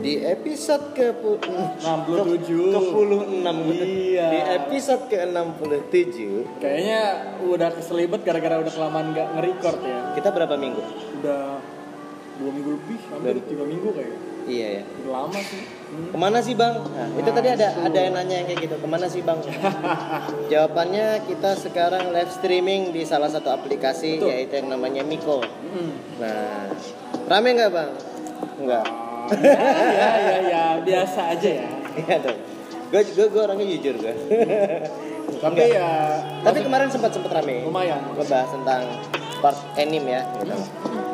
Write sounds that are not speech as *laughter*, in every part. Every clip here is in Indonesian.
di episode ke 67. ke 66 Iya. di episode ke 67 Kayaknya udah keselibet gara-gara udah kelamaan nggak nge-record ya. kita berapa minggu Udah dua minggu lebih, hampir tiga minggu kayaknya. iya ya Udah lama sih. Hmm. ke mana sih bang nah, itu tadi ada ada yang nanya yang kayak gitu ke mana sih bang *laughs* jawabannya kita sekarang live streaming di salah satu aplikasi Betul. yaitu yang namanya Miko Hmm. nah rame nggak bang nggak ya, ya, ya, ya, biasa aja ya. iya dong gue gue gue orangnya jujur gue Tapi ya tapi kemarin sempat sempat rame lumayan. gue bahas tentang part anime ya gitu.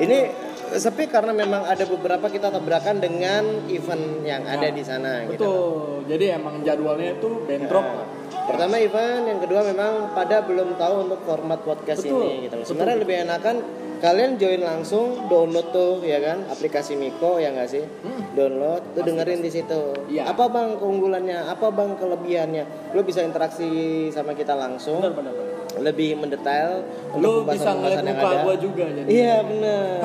ini sepi karena memang ada beberapa kita tabrakan dengan event yang ada di sana gitu Betul. Jadi emang jadwalnya itu bentrok. Nah, Pertama event, yang kedua memang pada belum tahu untuk format podcast Betul. ini gitu. Betul. Sebenarnya lebih enakan kalian join langsung download tuh ya kan aplikasi Miko ya nggak sih? Hmm. Download tuh dengerin di situ. Iya. Apa bang keunggulannya? Apa bang kelebihannya? Lo bisa interaksi sama kita langsung, Benar, benar, benar. lebih mendetail untuk bisa ngeliat muka ada. gua juga jadi. Iya bener.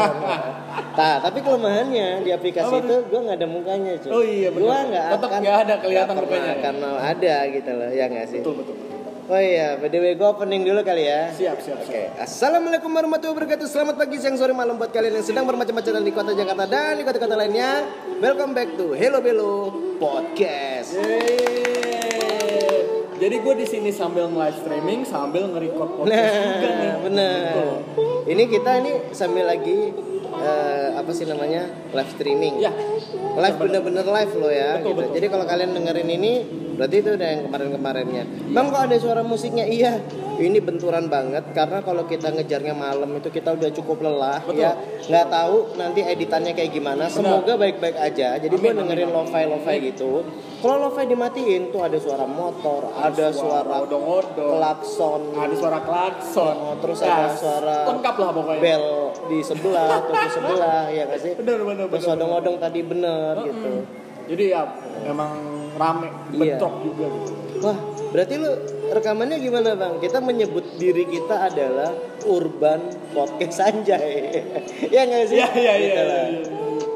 nah *laughs* tapi kelemahannya di aplikasi itu gue nggak ada mukanya cuy. Oh iya. Gue nggak akan. nggak ada kelihatan mukanya ya? mau ada gitu loh ya nggak sih. Betul, betul. Oh iya, by the way gue opening dulu kali ya. Siap, siap, Oke, siap. assalamualaikum warahmatullahi wabarakatuh. Selamat pagi, siang, sore, malam buat kalian yang sedang bermacam-macam di kota Jakarta dan di kota-kota lainnya. Welcome back to Hello Belo Podcast. Yeay. Jadi gue di sini sambil live streaming sambil nge-record podcast juga nih. Nah, bener. Ini kita ini sambil lagi eh, apa sih namanya live streaming. Ya. Live bener-bener live loh ya. Betul, gitu. betul. Jadi kalau kalian dengerin ini berarti itu udah yang kemarin-kemarinnya. Bang kok ada suara musiknya? Iya. Ini benturan banget karena kalau kita ngejarnya malam itu kita udah cukup lelah Betul. ya. Nggak tahu nanti editannya kayak gimana. Semoga baik-baik aja. Jadi gue dengerin lo-fi lo-fi gitu. Kalau lo-fi dimatiin tuh ada suara motor, ada suara odong-odong, klakson, ada suara klakson, Oh, terus Ya, ada suara lengkap lah pokoknya. bel di sebelah atau di sebelah ya nggak sih *laughs* Bener, bener, terus odong-odong tadi bener gitu Jadi ya emang rame, Iya. bentrok juga gitu. wah berarti lu rekamannya gimana bang? Kita menyebut diri kita adalah urban podcast anjay. *laughs* Ya nggak sih? Iya, iya, iya,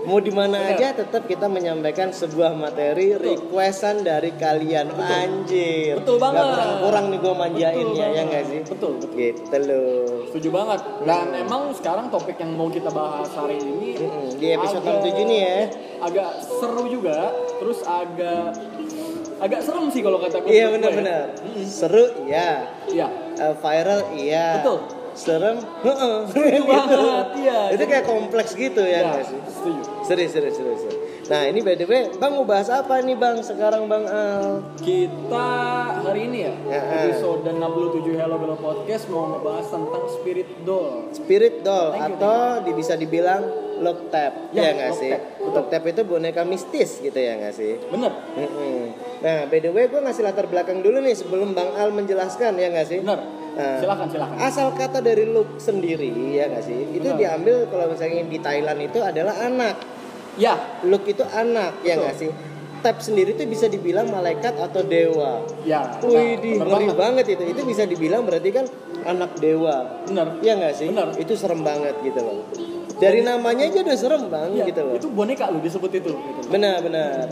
Mau di mana aja tetap kita menyampaikan sebuah materi requestan dari kalian anjir Betul banget. Nggak kurang-kurang nih gue manjainnya Betul ya banget. nggak sih Betul, betul. gitu loh Setuju banget. Dan emang sekarang topik yang mau kita bahas hari ini Mm-mm, di episode agak- 67 nih ya Agak seru juga, terus agak agak serem sih kalau kata gue. Iya ya. benar-benar. Seru iya. Iya. Eh, viral iya. Betul. Serem. Heeh. *laughs* Banget, iya. Itu kayak kompleks gitu ya nggak sih? setuju. Serius, serius, serius. Nah ini by the way, Bang mau bahas apa nih Bang sekarang Bang Al? Kita hari ini ya, Ya. episode 67 Hello Belo Podcast mau ngebahas tentang spirit doll. Spirit doll Thank you, atau di- bisa dibilang lock tap, Ya, ya nggak lock sih? Lock tap itu boneka mistis gitu ya nggak sih? Bener? Mm-mm. Nah by the way, gue ngasih latar belakang dulu nih sebelum Bang Al menjelaskan ya nggak sih? Bener. Nah, Silakan, silakan. asal kata dari look sendiri ya nggak sih itu Benar. diambil kalau misalnya di Thailand itu adalah anak Ya, look itu anak ya Betul. nggak sih tap sendiri itu bisa dibilang malaikat atau dewa ya. Wih, bener ngeri banget. banget itu. Itu bisa dibilang berarti kan anak dewa. Bener. Iya nggak sih? Benar. Itu serem banget gitu loh. Dari namanya aja udah serem bang Iya, gitu loh. Itu boneka lu disebut itu. Gitu. Benar benar.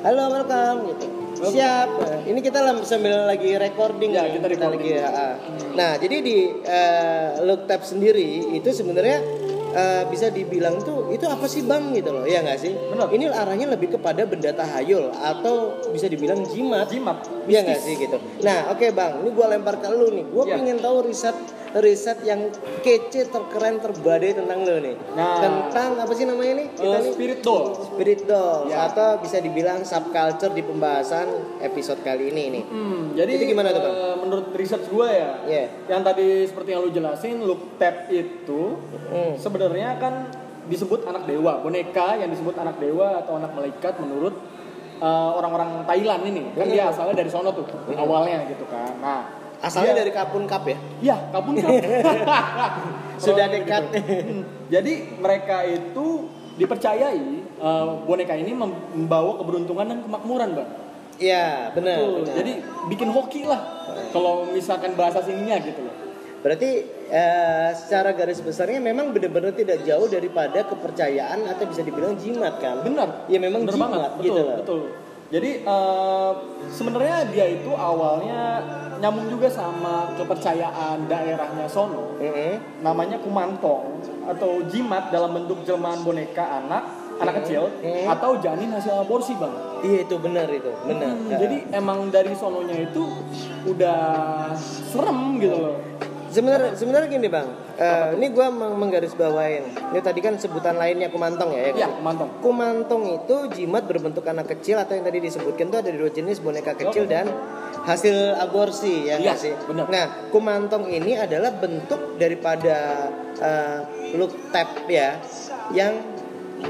Halo welcome gitu. Siap. Ini kita sambil lagi recording Ya, kita recording. lagi ya. ah. Nah, jadi di eh, look tab sendiri itu sebenarnya eh, bisa dibilang tuh itu apa sih bang gitu loh ya nggak sih Benar. ini arahnya lebih kepada benda tahayul atau bisa dibilang jimat Jimat. Iya nggak sih gitu. Nah oke bang, ini gue lempar ke lu nih. Gue Iya. pengen tahu riset riset yang kece, terkeren, terbadai tentang lu nih. Nah. Tentang apa sih namanya nih? Kita nih spirit doll. spirit dolls Ya. atau bisa dibilang subculture di pembahasan episode kali ini nih. Hmm, jadi Itu gimana tuh, Bang? eh, menurut research gue ya, Iya. yang tadi seperti yang lu jelasin, look tap itu Hmm. sebenarnya kan disebut anak dewa, boneka yang disebut anak dewa atau anak malaikat menurut eh, orang-orang Thailand ini. Kan dia asalnya dari sono tuh awalnya gitu kan. Nah, Asalnya dia- dari Kapun Cup ya? Iya, kabun kan. *laughs* Sudah dekat. gitu. Hmm, Jadi mereka itu dipercayai eh, boneka ini mem- membawa keberuntungan dan kemakmuran, Bang. Iya benar. Jadi bikin hoki lah. Kalau misalkan bahasa sininya gitu loh. Berarti eh, secara garis besarnya memang benar-benar tidak jauh daripada kepercayaan atau bisa dibilang jimat kan? Benar. Ya memang Benar jimat banget. gitu Betul, loh. betul. Jadi eh, sebenarnya dia itu awalnya nyambung juga sama kepercayaan daerahnya sono. Mm-mm. Namanya kumantong atau jimat dalam bentuk jelmaan boneka anak, anak kecil Hmm. atau janin hasil aborsi, Bang. Iya itu benar itu, benar. Hmm. Jadi emang dari sononya itu udah serem gitu loh. Sebenarnya sebenarnya gini bang, Eh, ini gue menggarisbawain. Ini tadi kan sebutan lainnya kumantong ya. ya? Iya, kumantong. Kumantong itu jimat berbentuk anak kecil atau yang tadi disebutkan tuh ada dua jenis boneka kecil dan hasil aborsi ya Iya, sih. benar. Nah kumantong ini adalah bentuk daripada eh, look tap ya yang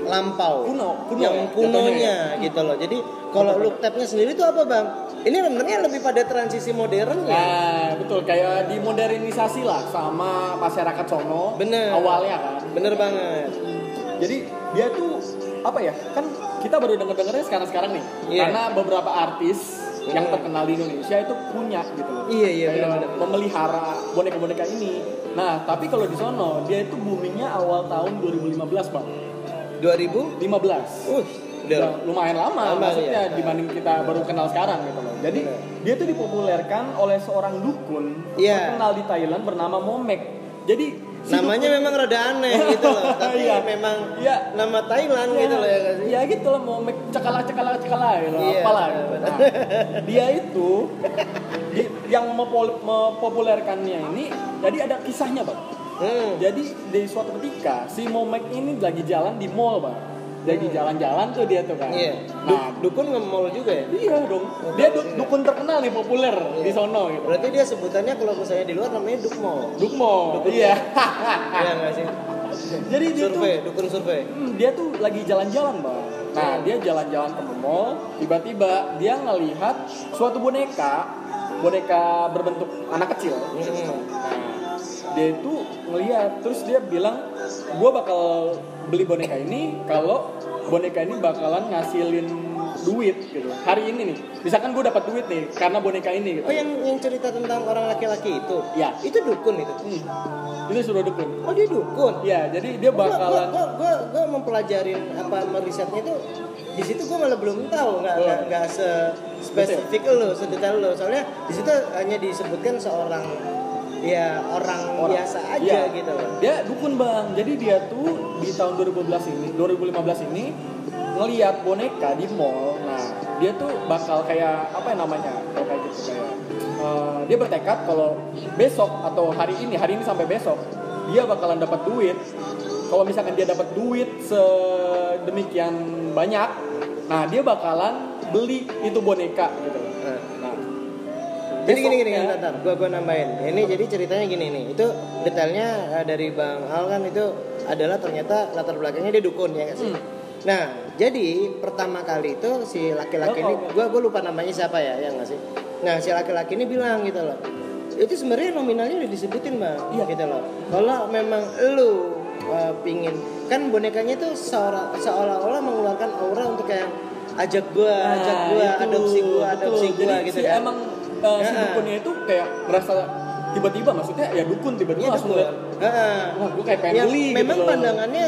lampau, Kuno, kuno yang ya, kunonya jatuhnya gitu loh. Jadi kalau look tapnya sendiri itu apa bang? Ini sebenarnya lebih pada transisi modern ya. Nah, betul kayak dimodernisasi lah sama masyarakat sono Bener. awalnya kan. Bener banget. Jadi dia tuh apa ya? Kan kita baru denger-dengernya sekarang-sekarang nih. Iya. Karena beberapa artis yang terkenal di Indonesia itu punya gitu loh. Iya, iya. Memelihara boneka-boneka ini. Nah, tapi kalau di sono dia itu boomingnya awal tahun 2015, Bang. 2000? 15. Uh, Udah lumayan lama Lama, maksudnya iya. dibanding kita baru kenal sekarang gitu loh. Jadi Benar. dia tuh dipopulerkan oleh seorang dukun Iya. terkenal di Thailand bernama Momek. Jadi si Namanya dukun- memang rada aneh *laughs* gitu loh, tapi Iya. memang Iya. nama Thailand gitu loh ya kasih. Ya gitu lah Momek cekala cekala cekala gitu Iya, apalah. gitu. Nah, *laughs* dia itu di- yang mempopulerkannya ini jadi ada kisahnya, Bang. Hmm. Jadi di suatu ketika si Momek ini lagi jalan di mall, Bang. Lagi jalan-jalan tuh dia tuh kan. Hmm. Iya. Nah, Du- dukun nge-mall juga ya? Iya dong. Dia du- dukun terkenal nih populer di sono gitu. Berarti dia sebutannya kalau misalnya di luar namanya dukmol. Dukmo. Dukun. Iya. *laughs* Iya nggak sih? Jadi dia tuh Survei, dukun survei. hmm, dia tuh lagi jalan-jalan, Bang. Nah, dia jalan-jalan ke mall, tiba-tiba dia ngelihat suatu boneka, boneka berbentuk anak kecil. Hmm. Nah, dia itu ngelihat terus dia bilang, "Gua bakal beli boneka ini kalau boneka ini bakalan ngasilin duit gitu. Hari ini nih. Misalkan gue dapat duit nih karena boneka ini gitu." Oh yang yang cerita tentang orang laki-laki itu? Ya. Itu dukun itu. Hmm. Itu suruh dukun. Oh dia dukun. Ya, jadi dia gua, bakalan gua, gua, gua mempelajarin apa merisetnya itu di situ gua malah belum tahu nggak Oh. nggak nggak se spesifik lo sedetail lo soalnya di situ hanya disebutkan seorang ya orang, Orang. biasa aja Iya. gitu loh. Dia dukun bang. Jadi dia tuh di tahun 2012 ini, 2015 ini ngelihat boneka di mall. Nah, dia tuh bakal kayak apa ya namanya? Kayak gitu kayak eh, dia bertekad kalau besok atau hari ini, hari ini sampai besok dia bakalan dapat duit. Kalau misalkan dia dapat duit sedemikian banyak, nah dia bakalan beli itu boneka gitu. Nah, Jadi gini gini kan Tatar, gua gua nambahin. Ini jadi ceritanya gini nih. Itu detailnya eh, dari Bang Al kan itu adalah ternyata latar belakangnya dia dukun ya nggak sih? Hmm. Nah, jadi pertama kali itu si laki-laki ini gua gua lupa namanya siapa ya, ya nggak sih? Nah, si laki-laki ini bilang gitu loh. Itu sebenarnya nominalnya udah disebutin, Bang. Iya. Gitu loh. Kalau memang lu eh, pingin kan bonekanya itu seolah- seolah-olah mengeluarkan aura untuk kayak ajak gua, ajak Nah, gua, itu, adopsi gua, adopsi gua Jadi gitu si kan. emang uh, si Ya. dukunnya itu kayak merasa tiba-tiba maksudnya ya dukun tiba-tiba Iya langsung lihat Heeh. wah gue kayak pengen Yang beli memang gitu pandangannya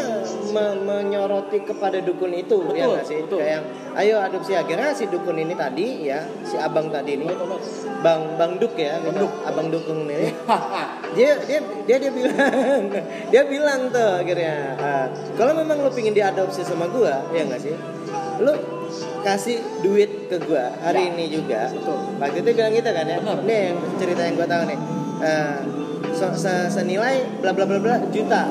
me- menyoroti kepada dukun itu ya Betul, nggak sih betul. kayak ayo adopsi akhirnya si dukun ini tadi ya si abang tadi ini bang bang duk ya Bang gitu. Duk. abang dukun ini *laughs* dia dia dia dia bilang *laughs* dia bilang tuh akhirnya "Ah, kalau memang lu pingin diadopsi sama gua ya nggak sih lu kasih duit ke gua hari Ya, ini juga betul. waktu itu bilang gitu kan ya Benar. nih yang cerita yang gua tahu nih Eh, se- se- senilai bla bla bla bla juta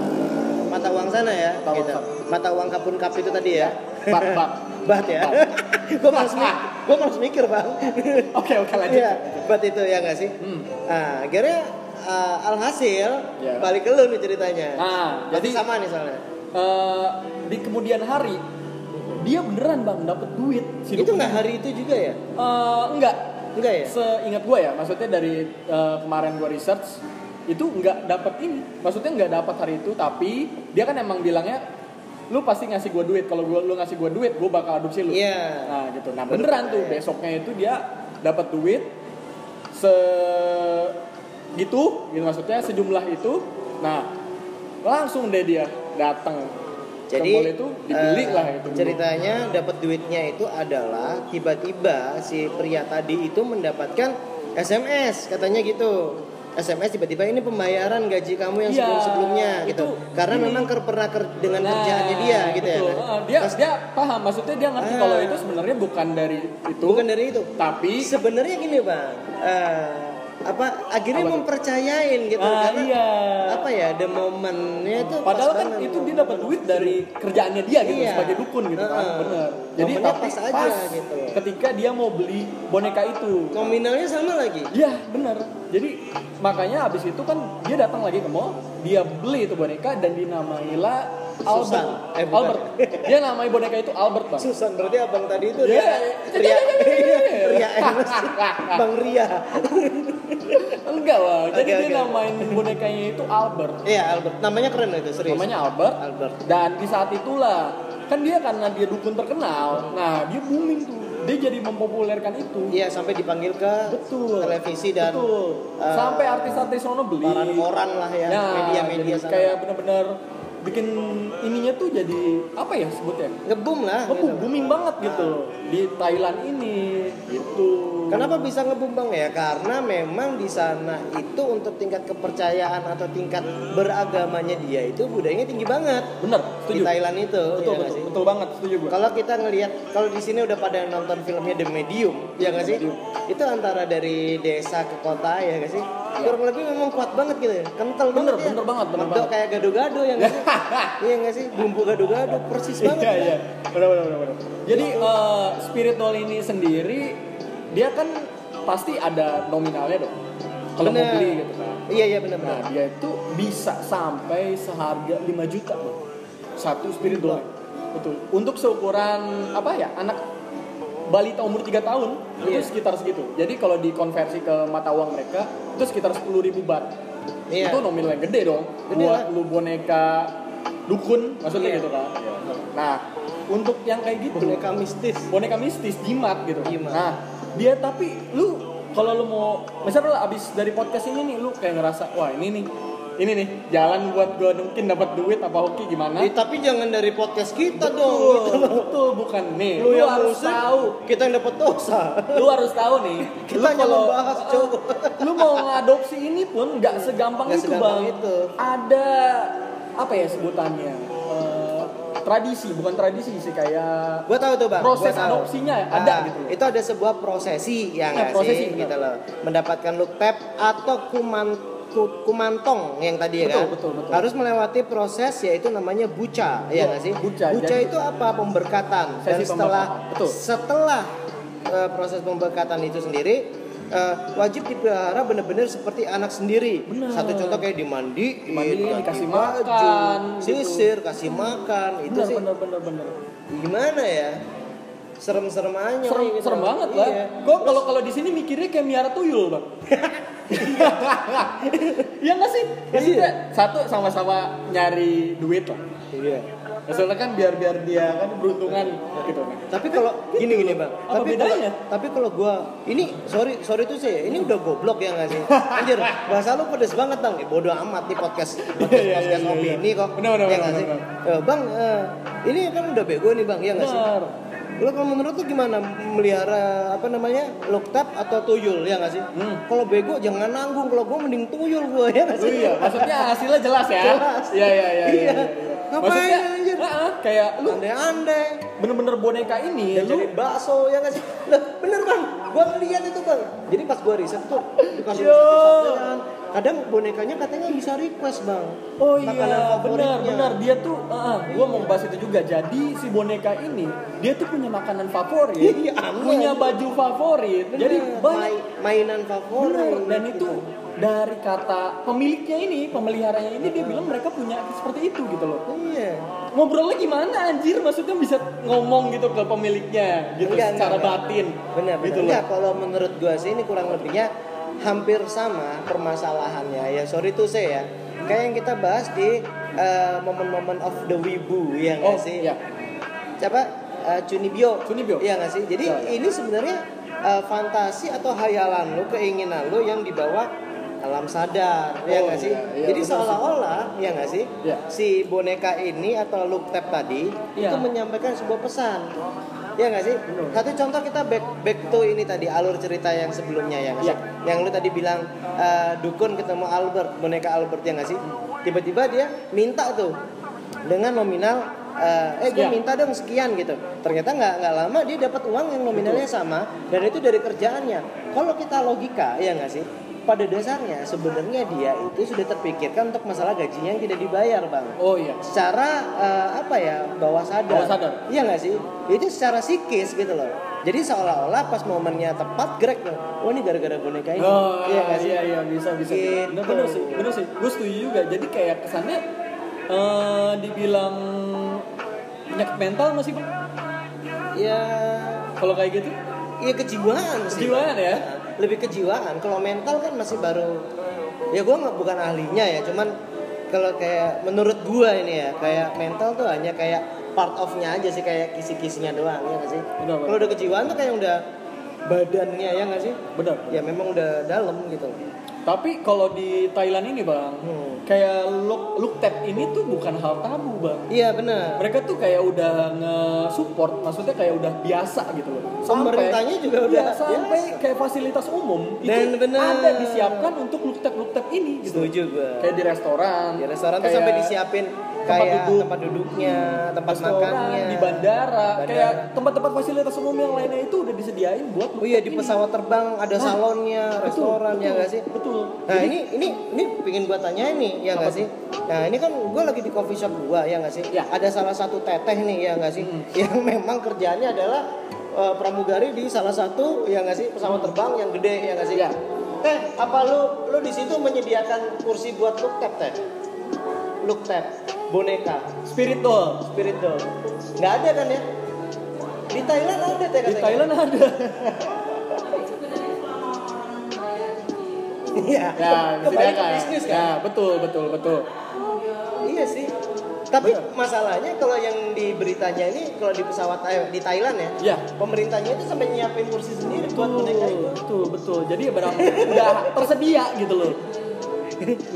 mata uang sana ya Mata uang gitu kap. mata uang kapun kap itu tadi ya bak bak *laughs* bat ya *laughs* gua malas mikir gua malas *laughs* mikir bang oke oke lanjut Iya, bat itu ya nggak sih Hmm. Nah, akhirnya uh, alhasil Ya. balik ke lu nih ceritanya. Nah, jadi- sama nih soalnya. Eh, di kemudian hari dia beneran bang dapat duit. Si itu nggak hari itu juga ya? Eh, enggak Enggak ya? seingat gue ya maksudnya dari eh, kemarin gue research itu nggak dapat ini. Maksudnya nggak dapat hari itu tapi dia kan emang bilangnya lu pasti ngasih gue duit. Kalau gua lu ngasih gue duit gue bakal adopsi lu. Iya. nah gitu. Nah beneran tuh besoknya itu dia dapat duit se gitu. Gitu maksudnya sejumlah itu. Nah langsung deh dia datang ke Jadi mall itu dibeli eh, lah itu ceritanya dapat duitnya itu adalah tiba-tiba si pria tadi itu mendapatkan SMS katanya gitu. SMS tiba-tiba ini pembayaran gaji kamu yang Iya, sebelum-sebelumnya gitu. itu Karena gini. memang ker- pernah ker- dengan Nah, kerjaannya dia gitu betul. ya. Eh, dia Pas- dia paham maksudnya dia ngerti Ah. kalau itu sebenarnya bukan dari itu bukan dari itu. tapi Sebenarnya gini, Bang. Eh, apa akhirnya Apa mempercayain gitu Ah, karena iya. apa ya the momennya itu pas Padahal kan banget. itu dia dapat duit dari kerjaannya dia gitu Iya. sebagai dukun gitu kan, Heeh. bener. Jadi tapi pas aja gitu. ketika dia mau beli boneka itu. nominalnya sama lagi. Iya bener. Jadi makanya abis itu kan dia datang lagi ke mall, dia beli itu boneka dan dinamailah Albert. Susan. Eh, bukan. Albert. Dia namai boneka itu Albert bang. Susan berarti abang tadi itu Iya. dia *laughs* Ria Ria Enes *laughs* Bang Ria *laughs* Enggak lah. Jadi Oke, dia oke. namain bonekanya itu Albert. Iya Albert namanya keren itu serius Namanya Albert. Albert Dan di saat itulah kan dia karena dia dukun terkenal, nah dia booming tuh. Dia jadi mempopulerkan itu. Iya sampai dipanggil ke Betul. televisi dan Betul. eh, Sampai artis-artis sono beli. koran-koran lah ya Ya, media-media sana kayak bener-bener bikin ininya tuh jadi apa ya sebutnya? ngebum lah Oh, gitu. booming banget gitu di Thailand ini gitu. Kenapa bisa ngebum bang ya? Karena memang di sana itu untuk tingkat kepercayaan atau tingkat beragamanya dia itu budayanya tinggi banget Bener, di setuju. Thailand itu. Betul, ya betul, sih? betul banget, setuju gue. Kalau kita ngelihat, kalau di sini udah pada nonton filmnya The Medium, ya nggak sih? Itu antara dari desa ke kota ya nggak sih? Kurang lebih memang kuat banget gitu, ya. kental Bener, banget ya. bener banget, bener Medok banget. kayak gado-gado ya nggak sih? *laughs* iya nggak sih? Bumbu gado-gado persis banget. Iya, kan? iya. Benar, benar, benar. Jadi eh, spirit doll ini sendiri dia kan pasti ada nominalnya dong. Kalau mau beli gitu kan. Iya iya benar-benar. Nah, dia itu bisa sampai seharga 5 juta loh. Satu spirit doll. Betul. Untuk seukuran apa ya? Anak balita umur 3 tahun Iya. itu sekitar segitu. Jadi kalau dikonversi ke mata uang mereka itu sekitar 10.000 ribu baht. Iya. Itu nominal yang gede dong. Gede buat lah. lu boneka dukun maksudnya Iya. gitu kan. Nah, untuk yang kayak gitu Boneka mistis. boneka mistis jimat gitu. Jimat. Nah, dia tapi lu kalau lu mau misalnya lu abis dari podcast ini nih lu kayak ngerasa wah ini nih ini nih jalan buat gue mungkin dapat duit apa hoki gimana? Eh, tapi jangan dari podcast kita dong. Betul, Gitu loh. betul bukan nih. Lu, yang harus musik, tahu. kita yang dapat dosa. Lu harus tahu nih. *laughs* Kita lu kalau membahas, cowok. *laughs* lu mau ngadopsi ini pun nggak segampang Nggak itu segampang bang. itu. Ada apa ya sebutannya? Eh, tradisi bukan tradisi sih kayak Gua tahu tuh bang. Proses gua tahu. adopsinya ada Ah, gitu. Itu ada sebuah prosesi yang Nah, nggak prosesi, sih gitu loh. Mendapatkan look tap atau kuman ku- kumantong yang tadi ya Betul, kan. betul, betul. Harus melewati proses yaitu namanya buca, ya nggak sih? buca, jadi- itu apa? Pemberkatan. Dan setelah pemberkatan, betul. setelah eh, proses pemberkatan itu sendiri eh, wajib dipelihara benar-benar seperti anak sendiri. Benar. Satu contoh kayak dimandiin, Dimandiin, dikasih baju, makan, gitu. sisir, kasih makan, itu bener, sih bener bener bener gimana ya? Serem-serem aja. serem gitu. serem banget lah Iya. gue kalau kalau di sini mikirnya kayak miara tuyul bang *laughs* Iya nggak sih maksudnya satu sama-sama nyari duit lah Iya. Soalnya kan biar biar dia kan beruntungan gitu kan Tapi kalau gini gini bang. Apa tapi bedanya? Kalau, tapi kalau gua ini sorry sorry tuh sih ini udah goblok ya nggak sih? Anjir bahasa lu pedes banget bang. Eh, bodoh amat nih podcast podcast, Iya, iya, podcast iya, opini iya. kok. Benar, benar, ya benar. Eh, bang eh, ini kan udah bego nih bang ya nggak sih? Lo kalau menurut lu gimana melihara apa namanya loktap atau tuyul ya nggak sih? Hmm. Kalau bego jangan nanggung. Kalau gua mending tuyul gua ya nggak Oh sih? iya, maksudnya hasilnya jelas ya. Jelas. Iya iya iya. Iya. iya. Ngapain, Maksudnya, heeh, kayak lu Andai-andai. bener-bener boneka ini, Ya, lu jadi bakso ya nggak sih? Lah, bener bang, gua ngeliat itu bang. Jadi pas gua riset tuh dikasih sate-satean. Kadang bonekanya katanya bisa request bang. Oh Makanan iya, benar benar dia tuh, uh, gue mau bahas itu juga. Jadi si boneka ini dia tuh punya makanan favorit, Iya, aneh. punya baju favorit. Bener, Jadi banyak mai- mainan favorit. bener dan itu dari kata pemiliknya ini, pemeliharanya ini dia bilang mereka punya seperti itu gitu loh. Iya. Ngobrolnya gimana anjir? Maksudnya bisa ngomong gitu ke pemiliknya gitu Enggak, secara enggak, batin. Benar, benar. gitu loh. Enggak, kalau menurut gua sih ini kurang lebihnya hampir sama permasalahannya. Ya sorry tuh saya ya. Kayak yang kita bahas di eh, momen-momen of the wibu ya nggak Oh, sih? iya. Siapa? Eh, Cunibyo. Cunibyo. Iya nggak sih? Jadi Ya, ya. ini sebenarnya eh, fantasi atau hayalan lu, keinginan lu yang dibawa alam sadar ya Oh, nggak sih? iya, iya, jadi seolah-olah ya nggak sih? Iya. si boneka ini atau look tab tadi Iya. itu menyampaikan sebuah pesan. Ya nggak sih? Benar. satu contoh kita back back to ini tadi alur cerita yang sebelumnya ya nggak sih? Iya. yang lu tadi bilang eh, dukun ketemu Albert boneka Albert ya nggak sih? Tiba-tiba dia minta tuh dengan nominal eh, eh gue Sekian. minta dong sekian gitu. Ternyata nggak nggak lama dia dapat uang yang nominalnya sama dan itu dari kerjaannya. Kalau kita logika ya nggak sih pada dasarnya sebenarnya dia itu sudah terpikirkan untuk masalah gajinya yang tidak dibayar bang Oh iya. secara eh, apa ya bawah sadar Bawah sadar. iya nggak sih itu secara psikis gitu loh jadi seolah-olah pas momennya tepat grek tuh oh ini gara-gara boneka ini Oh, iya nggak sih iya iya bisa bisa. Gitu. Bener, bener sih, bener sih. Gue setuju juga. Jadi kayak kesannya eh dibilang penyakit mental masih bang. ya Kalau kayak gitu, iya kejiwaan sih kejiwaan ya. Lebih kejiwaan kalau mental kan masih baru ya gue nggak bukan ahlinya ya cuman kalau kayak menurut gue ini ya kayak mental tuh hanya kayak part of-nya aja sih kayak kisi-kisinya doang ya nggak sih Benar, benar. kalau udah kejiwaan tuh kayak udah badannya ya nggak sih Bener. ya memang udah dalam gitu Tapi kalau di Thailand ini bang, Hmm. kayak look look tap ini tuh bukan hal tabu bang. iya benar Mereka tuh kayak udah nge-support, maksudnya kayak udah biasa gitu loh. Pemerintahnya juga udah Iya, sampai biasa. kayak fasilitas umum Dan itu bener. ada disiapkan untuk look tap look tap ini gitu. setuju gue Kayak di restoran. di restoran tuh kayak sampai disiapin tempat kayak duduk. tempat duduknya tempat restoran, makannya di bandara, Bandara. kayak tempat-tempat fasilitas umum yang lainnya itu udah disediain buat oh iya di ini. pesawat terbang ada Nah, salonnya Betul, restoran ya betul, nggak sih Betul. Nah Jadi- ini ini ini pingin gua tanya nih ya nggak sih? Nah ini kan gua lagi di coffee shop gua ya nggak sih? Ya. Ada salah satu teteh nih ya nggak sih? Hmm. Yang memang kerjaannya adalah eh, pramugari di salah satu ya nggak sih pesawat terbang yang gede ya nggak sih? Ya. Teh apa lu lu di situ menyediakan kursi buat look tap teh? Look tap boneka spirit doll. spirit doll nggak ada kan ya? Di Thailand ada Di. Thailand ada. Iya. ya, Kembali ke bisnis kan? Ya, betul, betul, betul. Iya sih. Tapi Benar. masalahnya kalau yang di beritanya ini kalau di pesawat eh, di Thailand ya, Ya. pemerintahnya itu sampai nyiapin kursi sendiri buat boneka itu. betul, betul. Jadi benar udah tersedia gitu loh. *laughs*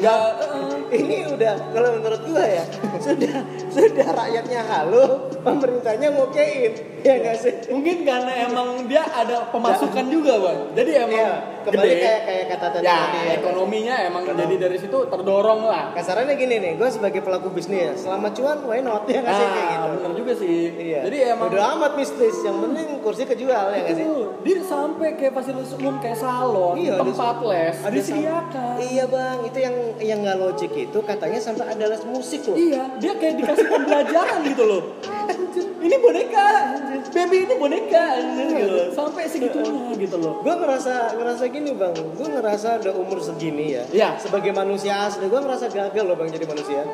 Ya, eh, Ini udah kalau menurut gua ya sudah sudah rakyatnya halu, pemerintahnya ngokein, ya nggak sih? mungkin karena emang dia ada pemasukan juga, Bang. Jadi emang Iya, kembali gede. kayak kayak kata tadi ya, tadi ya. ekonominya emang jadi dari situ terdorong lah. Kasarannya gini nih, gue sebagai pelaku bisnis, selama cuan why not ya nggak sih kayak Nah, gitu. bener juga sih. Iya. Jadi emang udah amat mistis, yang penting kursi kejual ya nggak sih? Dia sampai kayak fasilitas umum kayak salon, Iya, ada- tempat les, ada disediakan. Iya bang, itu yang yang nggak logik itu katanya sampai ada les musik loh. Iya, dia kayak dikasih pembelajaran gitu loh. Ini boneka, baby ini boneka, gitu. loh. Sampai segitunya gitu loh. Gue ngerasa ngerasa gini bang, gue ngerasa udah umur segini ya. Iya. Sebagai manusia asli, gue ngerasa gagal loh bang jadi manusia. *laughs*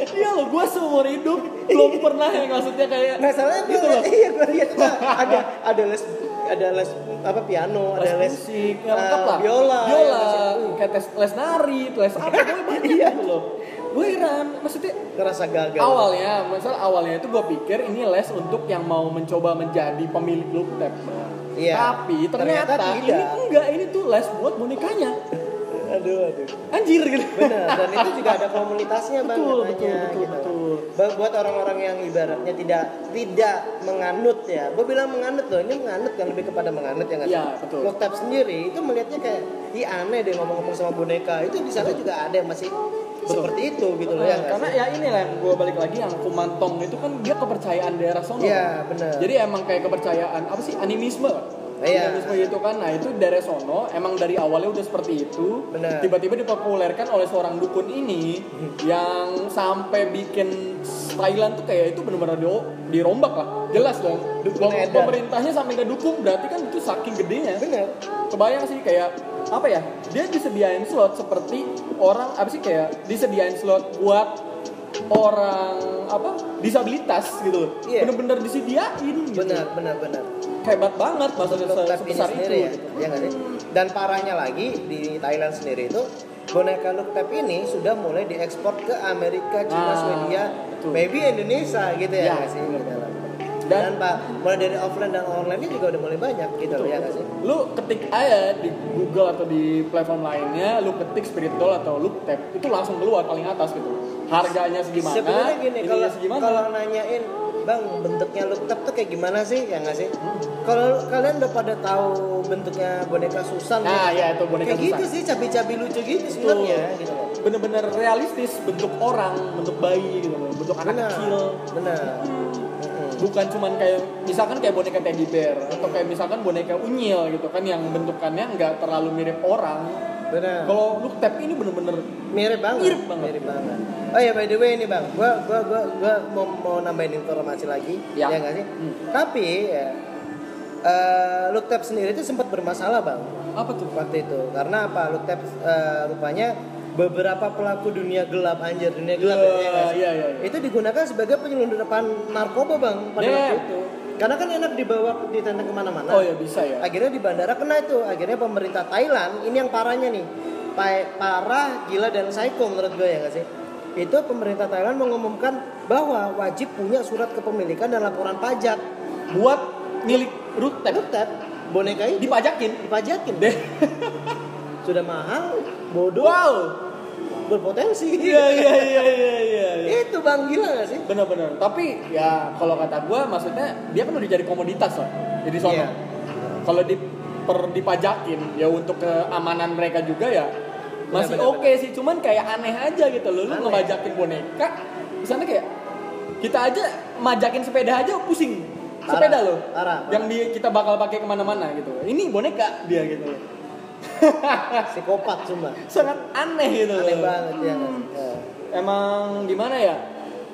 Iya loh, gue seumur hidup belum pernah yang maksudnya kayak Masalahnya gue gitu loh. *laughs* iya gue lihat ada ada les ada les apa piano, ada les musik, ya, lengkap lah. biola, ya biola, sih? kayak tes les nari, les apa, *laughs* gue banyak Iya. gitu loh. Gue heran, maksudnya ngerasa gagal. awalnya, misal awalnya itu gue pikir ini les untuk yang mau mencoba menjadi pemilik look tap. Iya. Tapi ternyata, Ternyata ini enggak, ini tuh les buat bonekanya. Aduh aduh. Anjir gitu. Benar, dan itu juga ada komunitasnya bang Betul, betul, betul, gitu. betul. Buat orang-orang yang ibaratnya tidak tidak menganut ya, gue bilang menganut loh, ini menganut kan lebih kepada menganut ya nggak sih? Iya, betul. Loktap sendiri itu melihatnya kayak, ih aneh deh ngomong-ngomong sama boneka, itu di sana juga ada yang masih seperti itu gitu loh ya Karena sih? ya ini lah yang gue balik lagi yang kumantong itu kan dia kepercayaan daerah sono. Iya benar. Jadi emang kayak kepercayaan apa sih animisme? Iya. Animisme itu kan, nah itu dari sono emang dari awalnya udah seperti itu. Benar. Tiba-tiba dipopulerkan oleh seorang dukun ini yang sampai bikin Thailand tuh kayak itu benar-benar di- dirombak lah. Jelas dong. Dukun pemerintahnya sampai nggak dukung berarti kan itu saking gedenya. Benar. Kebayang sih kayak apa ya? Dia disediain slot seperti orang apa sih kayak disediain slot buat orang apa disabilitas gitu. Iya. Bener-bener disediain. Gitu. Benar, benar, benar. Hebat banget Look ini sebesar itu. sendiri ya, gitu. ya nggak sih? Dan parahnya lagi di Thailand sendiri itu boneka Look Tap ini sudah mulai diekspor ke Amerika, Cina, Ah, Swedia, betul. maybe Indonesia gitu ya, Ya, nggak sih? Gitu lah. dan, pak mulai dari offline dan online juga udah mulai banyak gitu loh ya nggak sih lu ketik aja di Google atau di platform lainnya lu ketik spirit doll atau lu tap itu langsung keluar paling atas gitu harganya segimana sebenarnya gini ininya kalau segimana kalau nanyain bang bentuknya look tap tuh kayak gimana sih? Ya nggak sih? Kalau kalian udah pada tahu bentuknya boneka Susan Nah, gitu. ya, itu boneka kayak gitu Susan. sih cabi-cabi lucu gitu sebenarnya gitu. Bener-bener realistis bentuk orang bentuk bayi gitu bentuk anak benar kecil. Benar bukan cuman kayak misalkan kayak boneka teddy bear atau kayak misalkan boneka unyil gitu kan yang bentukannya nggak terlalu mirip orang benar. Kalau look tap ini bener-bener mirip banget. Mirip banget. mirip banget. Oh ya by the way ini bang. Gua gua gua gua mau, mau nambahin informasi lagi. Ya. ya nggak sih? Hmm. tapi ya eh, look tap sendiri itu sempat bermasalah bang. Apa tuh? Waktu itu. Karena apa? Look tap eh, rupanya beberapa pelaku dunia gelap anjir dunia gelap Iya, ya iya, iya, iya. itu digunakan sebagai penyelundupan narkoba bang pada Iya, waktu itu. Karena kan enak dibawa ditendang ke mana-mana. Oh ya bisa ya. Akhirnya di bandara kena itu. Akhirnya pemerintah Thailand ini yang parahnya nih. Pa- parah gila dan psycho menurut gue ya nggak sih? Itu pemerintah Thailand mengumumkan bahwa wajib punya surat kepemilikan dan laporan pajak buat milik tap Tetap boneka itu. Dipajakin. Dipajakin. Deh. Sudah mahal. Bodoh. Wow berpotensi. Iya iya iya iya iya iya. itu bang gila gak sih? Benar-benar tapi ya kalau kata gua maksudnya dia kan udah jadi komoditas lah jadi sono. Iya. kalau di per dipajakin ya untuk keamanan mereka juga ya masih oke sih. Cuman kayak aneh aja gitu loh. Lu ngebajakin boneka di sana kayak kita aja majakin sepeda aja pusing. Sepeda loh. Yang di, kita bakal pakai ke mana-mana gitu. Ini boneka dia gitu. loh psikopat cuma. Sangat aneh gitu aneh banget ya? Ya. emang gimana ya?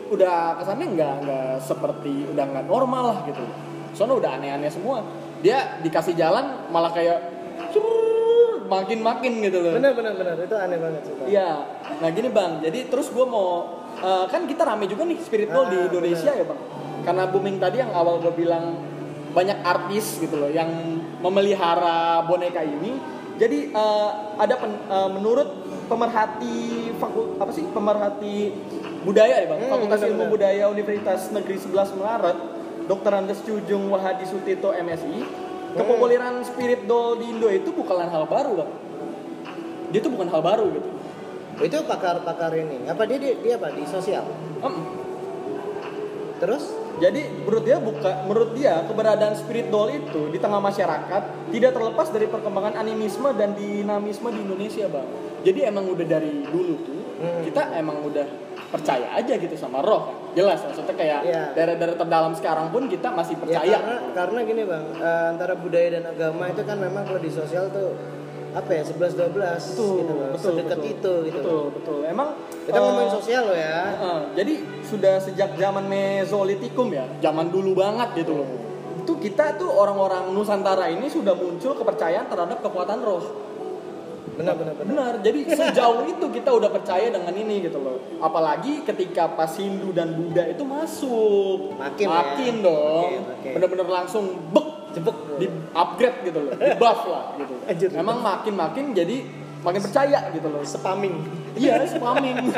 Udah kesannya nggak nggak seperti udah nggak normal lah gitu. Soalnya udah aneh-aneh semua. Dia dikasih jalan malah kayak "Curr", makin-makin gitu loh. Bener bener bener itu aneh banget sih iya. Nah gini bang. Jadi terus gue mau eh, kan kita rame juga nih spirit ball di Ah, Indonesia ya bang. Karena booming tadi yang awal gue bilang banyak artis gitu loh yang memelihara boneka ini jadi eh, ada pen- eh, menurut pemerhati fakul apa sih? Pemerhati budaya ya bang? Hmm, Fakultas Ilmu. Budaya Universitas Negeri 11 Maret Dr. Andes Cujung Wahadi Sutito MSI kepopuleran spirit doll di Indo itu bukanlah hal baru bang. Dia itu bukan hal baru gitu. Itu pakar-pakar ini. Apa dia, dia dia apa? Di sosial? Em, terus Jadi menurut dia buka, menurut dia keberadaan spirit doll itu di tengah masyarakat tidak terlepas dari perkembangan animisme dan dinamisme di Indonesia, bang. Jadi emang udah dari dulu tuh Hmm. kita emang udah percaya aja gitu sama roh. Jelas maksudnya kayak Iya. daerah-daerah terdalam sekarang pun kita masih ya percaya. karena karena gini bang eh, antara budaya dan agama itu kan memang kalau di sosial tuh apa ya 11 12 betul, gitu loh betul, sedekat betul. itu gitu Betul, betul. Emang kita eh, ngomongin sosial loh ya Heeh, jadi sudah sejak zaman Mesolitikum ya, zaman dulu banget gitu loh. Itu kita tuh orang-orang Nusantara ini sudah muncul kepercayaan terhadap kekuatan roh. benar benar benar Benar. Jadi sejauh *laughs* itu kita udah percaya dengan ini gitu loh. Apalagi ketika pas Hindu dan Buddha itu masuk. Makin ya. makin dong. Makin, makin. Bener-bener langsung bek cepet di upgrade gitu loh, di buff lah gitu. *laughs* Anjir. Memang makin-makin jadi makin percaya gitu loh. spamming Iya, spamming.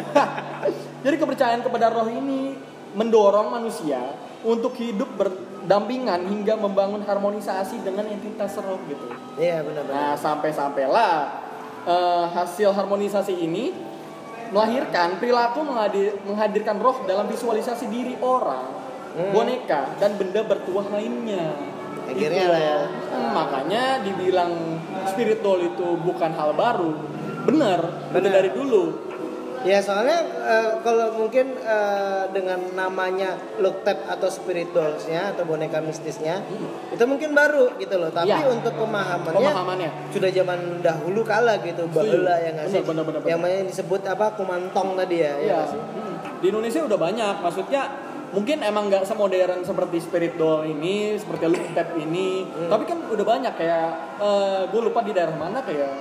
*laughs* Jadi kepercayaan kepada roh ini mendorong manusia untuk hidup berdampingan hingga membangun harmonisasi dengan entitas roh gitu. iya benar benar Nah, sampai-sampailah eh, hasil harmonisasi ini melahirkan perilaku menghadir- menghadirkan roh dalam visualisasi diri orang, Hmm. boneka dan benda bertuah lainnya. Akhirnya lah ya. Hmm, makanya dibilang spirit doll itu bukan hal baru. Benar, Benar. dari dulu. Ya soalnya eh, kalau mungkin eh, dengan namanya look tap atau spirit dolls-nya atau boneka mistisnya itu mungkin baru gitu loh. Tapi Iya. untuk pemahamannya Pemahamannya. sudah zaman dahulu kala gitu, bahula ya nggak sih? Benar, benar, benar, Yang namanya disebut apa kumantong tadi ya, ya Iya. sih? Hmm. Di Indonesia udah banyak. Maksudnya mungkin emang nggak semodern seperti Spirit Doll ini, seperti Look Tap ini. Hmm. Tapi kan udah banyak kayak gue lupa di daerah mana kayak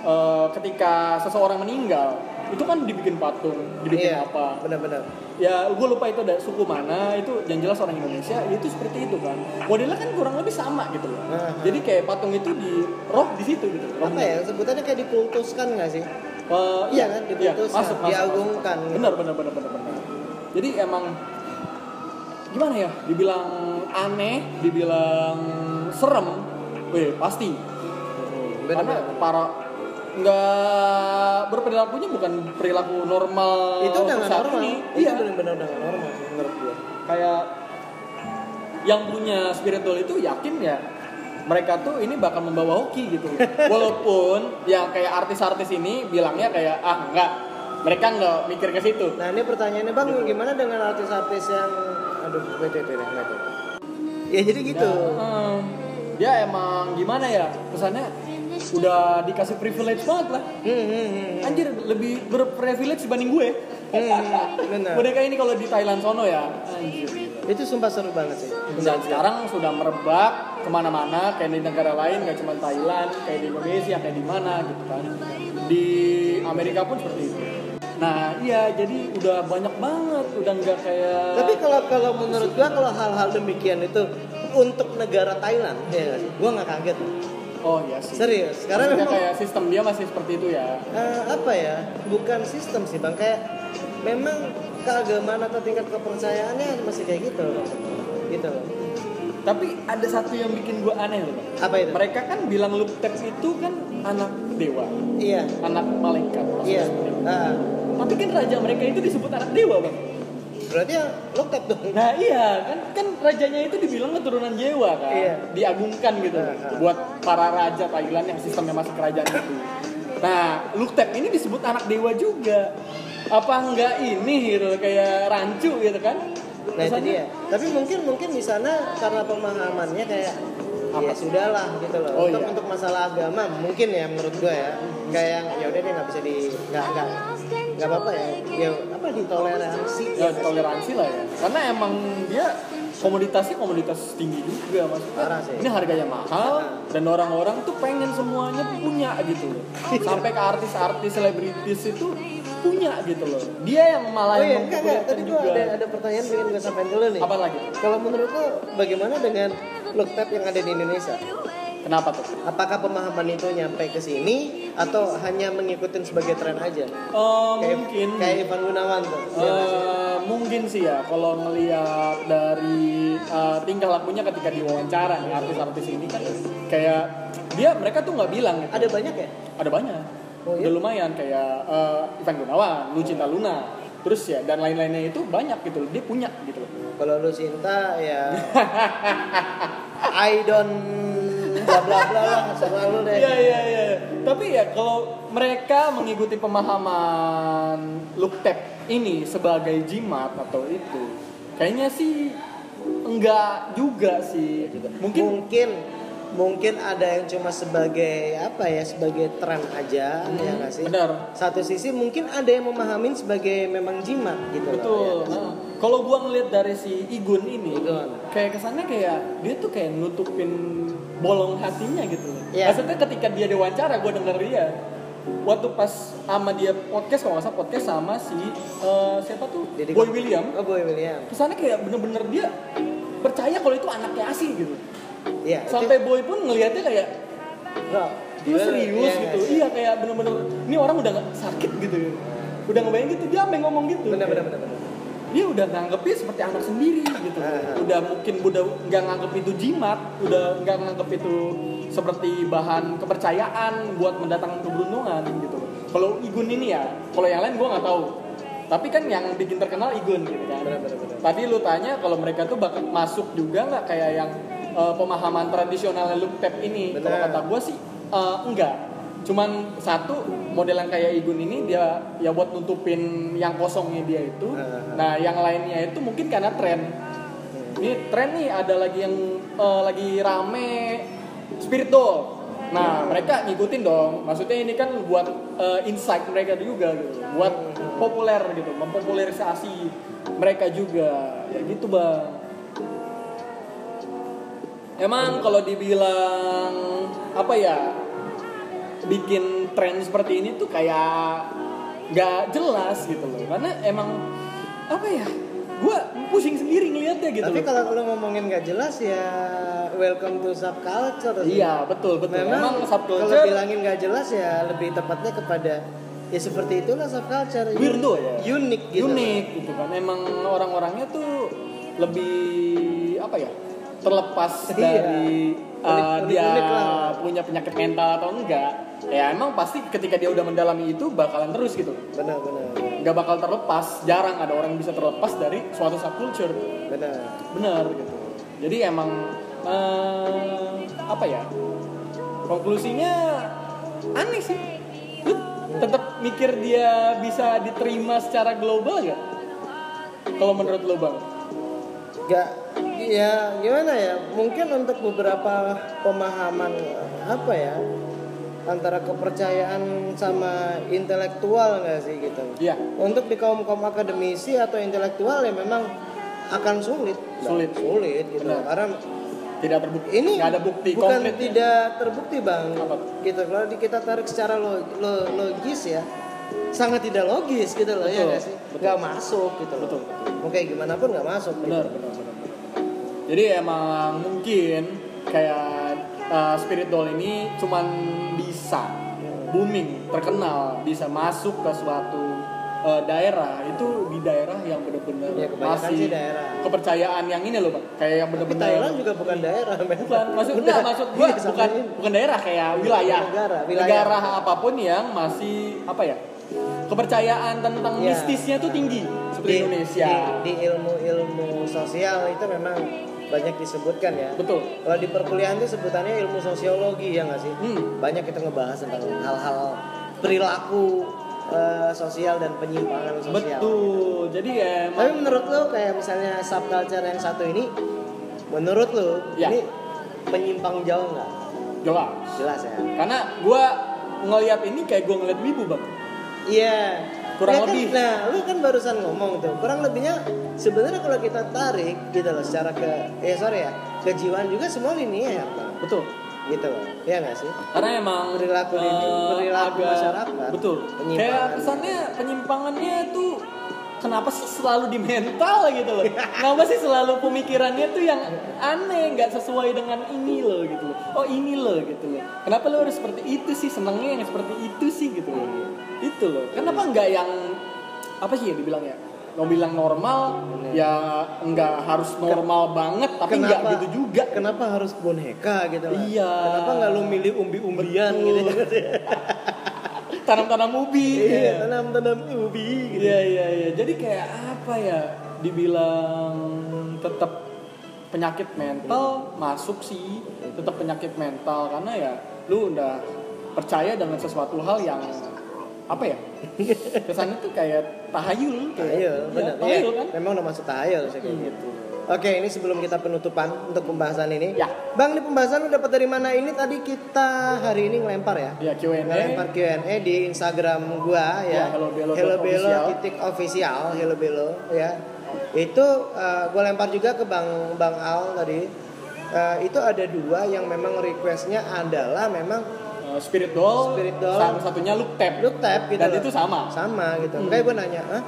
eh, ketika seseorang meninggal itu kan dibikin patung, dibikin Iya, apa. benar-benar. Ya gue lupa itu ada suku mana itu yang jelas orang Indonesia itu seperti itu kan. Modelnya kan kurang lebih sama gitu loh. Aha. Jadi kayak patung itu di roh di situ gitu. Apa rohnya. ya sebutannya kayak dikultuskan nggak sih? Eh, Iya kan, diputuskan, masuk, masuk, diagungkan masuk. gitu. Benar, benar, benar, benar, benar. Jadi emang gimana ya? Dibilang aneh dibilang serem. Weh pasti. Bener, karena bener. para nggak berperilakunya bukan perilaku normal itu udah nggak normal. ini. iya. benar-benar udah nggak normal sih menurut gue kayak yang punya spiritual itu yakin ya mereka tuh ini bakal membawa hoki gitu. *laughs* Walaupun ya kayak artis-artis ini bilangnya kayak ah enggak mereka nggak mikir ke situ. Nah ini pertanyaannya bang Gitu. gimana dengan artis-artis yang aduh bete bete bete. Ya jadi gitu. Ya, dia emang gimana ya kesannya udah dikasih privilege banget lah. Hmm, hmm, hmm, anjir lebih berprivilege dibanding gue. Hmm, hmm, mereka ini kalau di Thailand sono ya anjir. Itu sumpah seru banget sih. Dan sekarang sudah merebak ke mana-mana kayak di negara lain nggak cuma Thailand kayak di Indonesia kayak di mana gitu kan. Di Amerika pun seperti itu nah iya jadi udah banyak banget udah nggak kayak tapi kalau kalau menurut gua kalau hal-hal demikian itu untuk negara Thailand ya gua nggak kaget. Oh iya sih. Serius? Karena memang kayak sistem dia masih seperti itu ya? Eh, apa ya? Bukan sistem sih bang. Kayak memang keagamaan atau tingkat kepercayaannya masih kayak gitu. Gitu. Tapi ada satu yang bikin gue aneh loh apa itu? Mereka kan bilang Luptep itu kan anak dewa. Iya. Anak malaikat iya. Ah, tapi kan raja mereka itu disebut anak dewa bang berarti ya lokap dong Nah iya kan kan rajanya itu dibilang keturunan Jawa kan, Iya. diagungkan gitu Nah, nah. buat para raja Thailand yang sistemnya masih kerajaan itu. Nah Luktep ini disebut anak dewa juga. Apa enggak ini gitu kayak rancu gitu kan? Nah itu dia. Tapi mungkin mungkin di sana karena pemahamannya kayak Apa ya sudahlah gitu loh. Oh, untuk iya. untuk masalah agama mungkin ya menurut gua ya. Kayak yang ya udah dia nggak bisa di nggak nggak nggak apa-apa ya. Ya apa ditoleransi. ya toleransi lah ya. Karena emang dia komoditasnya komoditas tinggi juga maksudnya. Ini harganya mahal dan orang-orang tuh pengen semuanya punya gitu loh. Sampai ke artis-artis selebritis itu punya gitu loh. Dia yang malah Oh iya, yang enggak, enggak. Tadi gua ada, ada pertanyaan pengen gue sampaikan dulu nih. Apa lagi? Kalau menurut lo bagaimana dengan look tab yang ada di Indonesia? Kenapa tuh? Apakah pemahaman itu nyampe ke sini atau hanya mengikutin sebagai tren aja? Eh, Kayak, mungkin kayak Ivan Gunawan tuh. sih? mungkin sih ya kalau ngelihat dari eh, tingkah lakunya ketika diwawancara nih artis-artis ini kan kayak dia mereka tuh nggak bilang gitu. Ada banyak ya? ada banyak Oh, iya? udah lumayan kayak eh, Ivan Gunawan, Lucinta Luna terus ya dan lain-lainnya itu banyak gitu loh dia punya gitu loh Kalau lu cinta ya *laughs* I don't bla bla bla lah sama lu deh. Iya iya iya. Tapi ya kalau mereka mengikuti pemahaman look tap ini sebagai jimat atau itu, kayaknya sih enggak juga sih. Mungkin mungkin mungkin ada yang cuma sebagai apa ya sebagai tren aja ya nggak sih benar. satu sisi mungkin ada yang memahamin sebagai memang jimat gitu loh Betul. ya. Nah, kalau gua ngeliat dari si Igun ini, Igun. kayak kesannya kayak dia tuh kayak nutupin bolong hatinya gitu. Iya. Maksudnya ketika dia diwawancara, gua denger dia. Waktu pas sama dia podcast, kalau nggak salah podcast sama si eh, siapa tuh Jadi Boy William. oh boy William Kesannya kayak bener-bener dia percaya kalau itu anaknya asli gitu. Iya, Sampai Boy pun ngelihatnya kayak Bro, lu serius iya, gitu. iya. Iya kayak bener-bener ini orang udah sakit gitu. Udah ngebayang gitu, dia sampai ngomong gitu. bener bener Kayak- bener bener dia udah nganggepnya seperti anak sendiri gitu. Ah. udah mungkin udah nggak nganggep itu jimat udah nggak nganggep itu seperti bahan kepercayaan buat mendatangkan keberuntungan gitu. Kalau Igun ini ya kalau yang lain gue nggak tahu. Tapi kan yang bikin terkenal Igun gitu kan. Benar, benar, benar. tadi lu tanya kalau mereka tuh bakal masuk juga nggak kayak yang eh, pemahaman tradisional look tap ini? Kalau kata gue sih eh, enggak cuman satu model yang kayak Igun ini dia ya buat nutupin yang kosongnya dia itu. Ah. nah yang lainnya itu mungkin karena tren. Ini tren nih ada lagi yang eh, lagi rame spirit doll. Nah mereka ngikutin dong. Maksudnya ini kan buat eh, insight mereka juga gitu. Buat populer gitu mempopularisasi mereka juga. Ya gitu bang. Emang kalau dibilang apa ya bikin tren seperti ini tuh kayak nggak jelas gitu loh karena emang apa ya gue pusing sendiri ngeliatnya gitu tapi loh. kalau lu ngomongin nggak jelas ya welcome to subculture sih. iya betul betul memang emang kalau subculture bilangin nggak jelas ya lebih tepatnya kepada ya seperti itulah subculture Weirdo ya? unik gitu unik gitu kan emang orang-orangnya tuh lebih apa ya terlepas Iya. dari uh, Unik- dia unik lah. punya penyakit mental atau enggak ya emang pasti ketika dia udah mendalami itu bakalan terus gitu. Benar benar nggak bakal terlepas jarang ada orang yang bisa terlepas dari suatu subculture. Benar. Benar. Gitu jadi emang eh, apa ya konklusinya aneh sih. Lu tetap mikir dia bisa diterima secara global gak kalau menurut lo bang? Gak, ya gimana ya? Mungkin untuk beberapa pemahaman apa ya antara kepercayaan sama intelektual nggak sih gitu. iya Untuk di kaum kaum akademisi atau intelektual ya memang akan sulit, Sulit. sulit gitu. Benar. Karena tidak terbukti ini nggak ada bukti bukan konkret ya. tidak terbukti bang. Apa? Gitu kalau kita tarik secara lo- lo- logis ya sangat tidak logis gitu loh ya Betul, nggak sih? betul. Nggak masuk gitu loh. Betul. Mau kayak gimana pun nggak masuk. gitu. benar benar benar benar. Jadi emang mungkin kayak uh, spirit doll ini cuman bisa booming terkenal bisa masuk ke suatu uh, daerah itu di daerah yang benar-benar Ya, masih sih daerah. kepercayaan yang ini loh bang kayak yang benar-benar Thailand juga bukan daerah, men. bukan maksud enggak maksud gua Iya, bukan ini. bukan daerah kayak wilayah Negara, wilayah. negara apa pun yang masih apa ya kepercayaan tentang Iya. mistisnya tuh tinggi seperti Indonesia Di, di ilmu-ilmu sosial itu memang banyak disebutkan ya. betul Kalau di perkuliahan itu sebutannya ilmu sosiologi ya nggak sih? Hmm. Banyak kita ngebahas tentang hal-hal perilaku eh, sosial dan penyimpangan sosial. betul jadi ya emang Tapi menurut lo kayak misalnya subculture yang satu ini, menurut lo Ya. ini penyimpang jauh nggak? jelas Jelas ya. karena gua ngelihat ini kayak gua ngeliat wibu bang Iya. Kurang Ya kan, lebih. Nah, lu kan barusan ngomong tuh. Kurang lebihnya sebenarnya kalau kita tarik gitu loh secara ke eh sorry ya, kejiwaan juga semua linear, Bang. betul Gitu loh. Iya nggak sih? karena emang Perilaku ini, eh, perilaku agak- masyarakat. betul kayak kesannya penyimpangannya tuh kenapa sih selalu di mental gitu loh kenapa sih selalu pemikirannya tuh yang aneh nggak sesuai dengan ini loh gitu loh oh ini loh gitu loh kenapa lo harus seperti itu sih senangnya yang seperti itu sih gitu loh itu loh kenapa nggak yang apa sih ya dibilang ya mau bilang normal ya nggak harus normal banget tapi nggak gitu juga Kenapa harus boneka gitu loh? Iya. Kenapa nggak lu milih umbi-umbian Betul. gitu? *laughs* tanam-tanam ubi Iya, tanam-tanam ubi gitu. Iya iya iya. Jadi kayak apa ya? Dibilang tetap penyakit mental masuk sih, tetap penyakit mental karena ya lu udah percaya dengan sesuatu hal yang apa ya? *laughs* Kesannya tuh kayak tahayul, kayak Tahayul, Iya, benar. tahayul Iya, kan? Memang udah masuk tahayul sih kayak gitu. Oke, ini sebelum kita penutupan untuk pembahasan ini. Ya. Bang, ini pembahasan lu dapat dari mana ini? Tadi kita hari ini ngelempar ya. Ya Q&A. Ngelempar Q&A di Instagram gua Ya, ya. hellobelo dot Hello Belo titik official, Hello Belo ya. Itu eh, gua lempar juga ke Bang Bang Al tadi. Eh, itu ada dua yang memang requestnya adalah memang Uh, Spirit Doll, Spirit Doll. sama satunya Look Tap. look tab gitu. Dan loh. itu sama. Sama gitu. Hmm. Makanya gue nanya, Hah?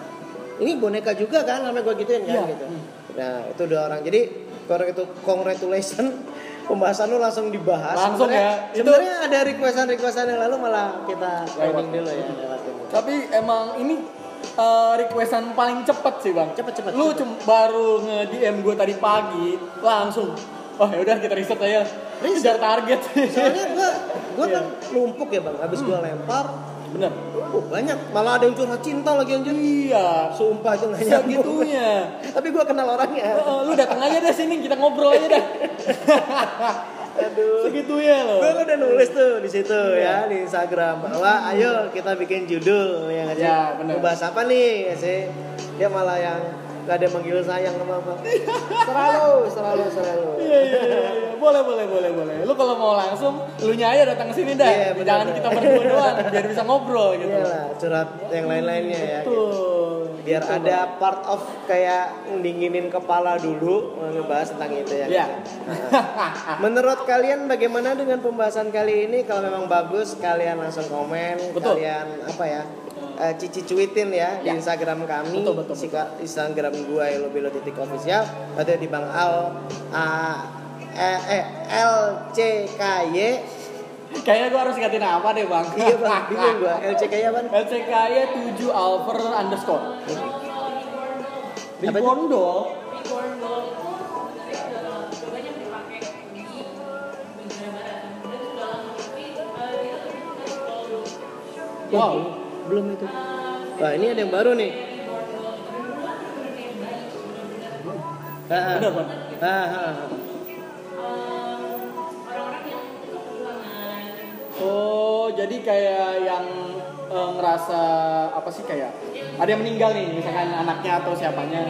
ini boneka juga kan? Sampai gue gituin kan Iya. gitu. Hmm. Nah itu dua orang. Jadi kalau itu congratulation *laughs* pembahasan lu langsung dibahas. Langsung ya. Itu- Sebenarnya ada requestan-requestan yang lalu malah kita Lewat. training dulu ya. lewatin. Tapi emang ini uh, requestan paling cepet sih bang. Cepet, cepet, Lu cepet. baru nge DM gue tadi pagi langsung. Oh ya udah kita riset aja. Kejar target. Soalnya gue gue Iya. kan numpuk ya bang. Habis gue lempar, Bener. oh, banyak. Malah ada yang curhat cinta lagi anjir. Iya. Sumpah itu nggak nyambung. Segitunya. *laughs* Tapi gue kenal orangnya. Oh, lu datang aja deh sini kita ngobrol aja dah. *laughs* Aduh. Segitunya loh. Gue udah nulis tuh di situ Iya. ya di Instagram bahwa ayo kita bikin judul ya nggak sih? Ya, bener. Mau bahas apa nih ya sih? Dia malah yang gak ada manggil sayang sama apa. Selalu, selalu, selalu. Iya iya iya. iya. Boleh boleh boleh boleh. Lu kalau mau langsung lu aja datang ke sini dah. Iya, bener, Jangan bener. kita berdua doang biar bisa ngobrol gitu. Iyalah, curhat yang lain-lainnya ya. gitu. Tuh. Biar Gitu, ada part of kayak dinginin kepala dulu ngebahas tentang itu ya. Iya. Nah, Menurut kalian bagaimana dengan pembahasan kali ini? Kalau memang bagus, kalian langsung komen, Betul. kalian apa ya? Eh, cici cuitin ya, di Ya. Instagram kami, Betul, betul, Sika- Instagram gua Elobelo titik official, atau di Bang Al A eh, eh, L C K Y. Kayaknya gua harus ganti nama deh bang. Iya bang, bingung gua. *laughs* L C K Y apa? LCKY 7 Alver underscore. Di Apa itu? Bondo Wow. Belum itu. Wah ini ada yang baru nih. Ah. Oh, jadi kayak yang eh, ngerasa apa sih kayak ada yang meninggal nih, misalkan anaknya atau siapanya,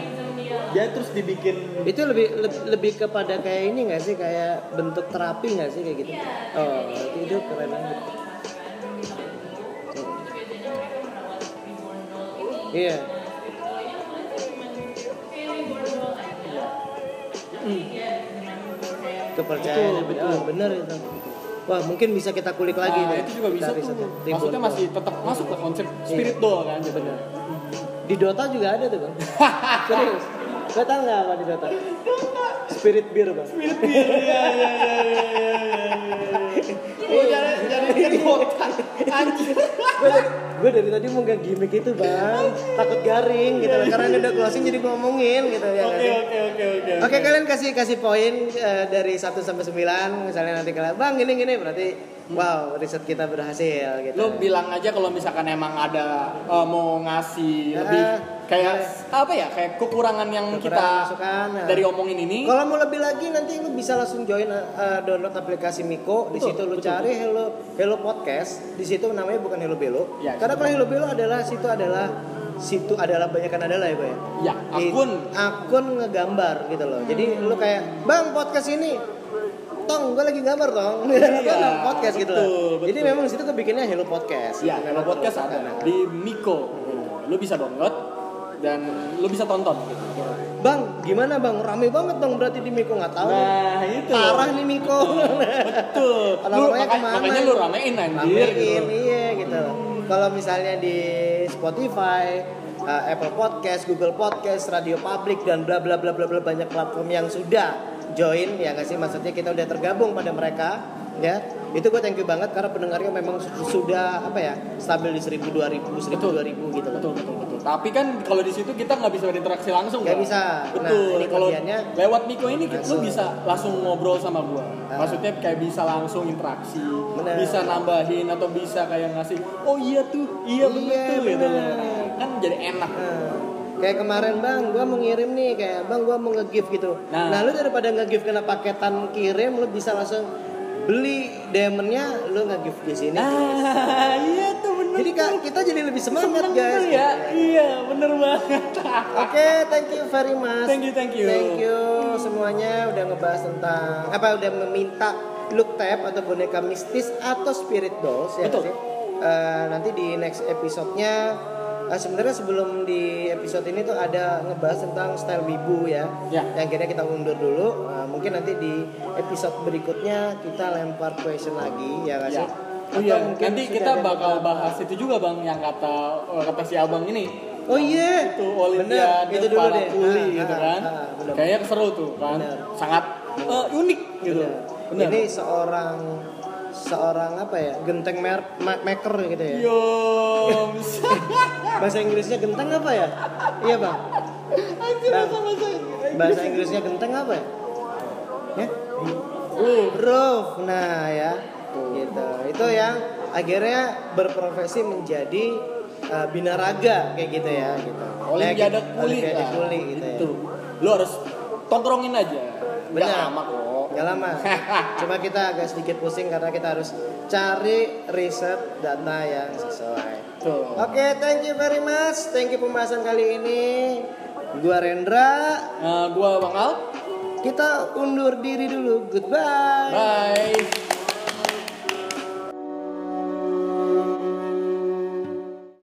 dia terus dibikin itu lebih lebih, lebih kepada kayak ini nggak sih? Kayak bentuk terapi nggak sih kayak gitu? Oh itu keren banget iya. Kepercayaan Betul, betul. betul bener itu. Wah mungkin bisa kita kulik lagi Nah, deh. itu juga bisa tuh. ya. Maksudnya masih tetap masuk ke konsep spirit doll kan bener di Dota juga ada tuh bang. *laughs* Serius. Gak tau nggak apa di Dota? Spirit Beer bang. Spirit iya iya iya iya Oh, jadi jadi botak. Anjir. gue dari, gue tadi mau gak gimmick itu bang takut garing gitu karena ini udah closing jadi gue ngomongin gitu ya Oke oke oke oke. Oke kalian kasih kasih poin eh, dari 1 sampai 9 misalnya nanti kalian bang gini gini berarti wow riset kita berhasil gitu. Lu bilang aja kalau misalkan emang ada eh, mau ngasih lebih kayak apa ya kayak kekurangan yang Kekurangan kita masukan, ya. dari omongin ini. Kalau mau lebih lagi nanti lu bisa langsung join eh, download aplikasi Miko. Di Betul, situ lu betul. cari Hello Hello Podcast. Di situ namanya bukan Hello Belo. Ya, Karena kalau Hello Belo adalah situ adalah situ adalah banyak kan adalah ya, Pak ya. Ya, akun akun ngegambar gitu loh. Jadi lu kayak, "Bang, podcast ini Tong, gue lagi gambar tong. *laughs* Iya, podcast gitu betul, loh. betul. Jadi memang di situ kebikinnya Hello Podcast. Ya, kalau podcast ada di Miko. Lu bisa download dan lu bisa tonton gitu. Bang, gimana bang? Rame banget dong berarti di Miko nggak tahu. Nah, itu. Parah nih Miko. Betul. *laughs* Kalau Lu, ke mana? makanya lu ramein anjir Ramein, gitu. iya gitu. Kalau misalnya di Spotify, uh, Apple Podcast, Google Podcast, Radio Public dan bla bla bla bla bla banyak platform yang sudah join ya nggak sih maksudnya kita udah tergabung pada mereka ya itu gue thank you banget karena pendengarnya memang su- sudah apa ya stabil di 1000 2000 1000 Betul. 2000 gitu loh. Betul betul betul. Tapi kan kalau di situ kita nggak bisa berinteraksi langsung. Nggak bisa. Betul. Nah, ini kalau lewat Miko ini lu bisa langsung ngobrol sama gua. Ah. Maksudnya kayak bisa langsung interaksi, Benar. bisa nambahin atau bisa kayak ngasih, oh iya tuh, iya bener Iya, tuh gitu. bener. Kan jadi enak. Nah, kayak kemarin bang, gua mau ngirim nih kayak bang gua mau nge-gift gitu. Nah. Nah, lu daripada nge-gift kena paketan kirim, lu bisa langsung beli diamondnya, lu nge-gift di sini. Ah, iya tuh bener. Jadi kak, kita jadi lebih semangat guys. tuh ya. Iya, bener banget. Oke, thank you very much. Thank you, thank you. Thank you semuanya udah ngebahas tentang apa udah meminta look tab atau boneka mistis atau spirit dolls ya Betul. nggak sih? Eh, nanti di next episode-nya eh, sebenarnya sebelum di episode ini tuh ada ngebahas tentang style wibu ya. Ya. Yang kira kita undur dulu. Eh, mungkin nanti di episode berikutnya kita lempar question lagi ya nggak Ya. Oh iya, nanti kita bakal bahas itu juga bang yang kata oh, kata si abang ini Oh iya. itu Olimpiade Bener, itu dulu para deh. kuli Ah, gitu ah, kan. ah, bener. Kayaknya seru tuh kan. Bener. Sangat eh, unik gitu. Bener. Bener. Ini seorang seorang apa ya genteng mer ma- maker gitu ya. Yo, *laughs* Bahasa Inggrisnya genteng apa ya? Iya bang. Bang, bahasa Inggrisnya genteng apa ya? Ya? Roof. Nah ya, gitu. Itu yang akhirnya berprofesi menjadi uh, binaraga kayak gitu ya, gitu. Olimpiade Kayak- kuli Olimpiade kuli gitu ya. Itu. Lu harus tongkrongin aja. Benar. kok. Gak lama. *laughs* Cuma kita agak sedikit pusing karena kita harus cari riset data yang sesuai. Oke, thank you very much. Thank you pembahasan kali ini. Gua Rendra. Nah, gua Bang Al. Kita undur diri dulu. Goodbye. Bye.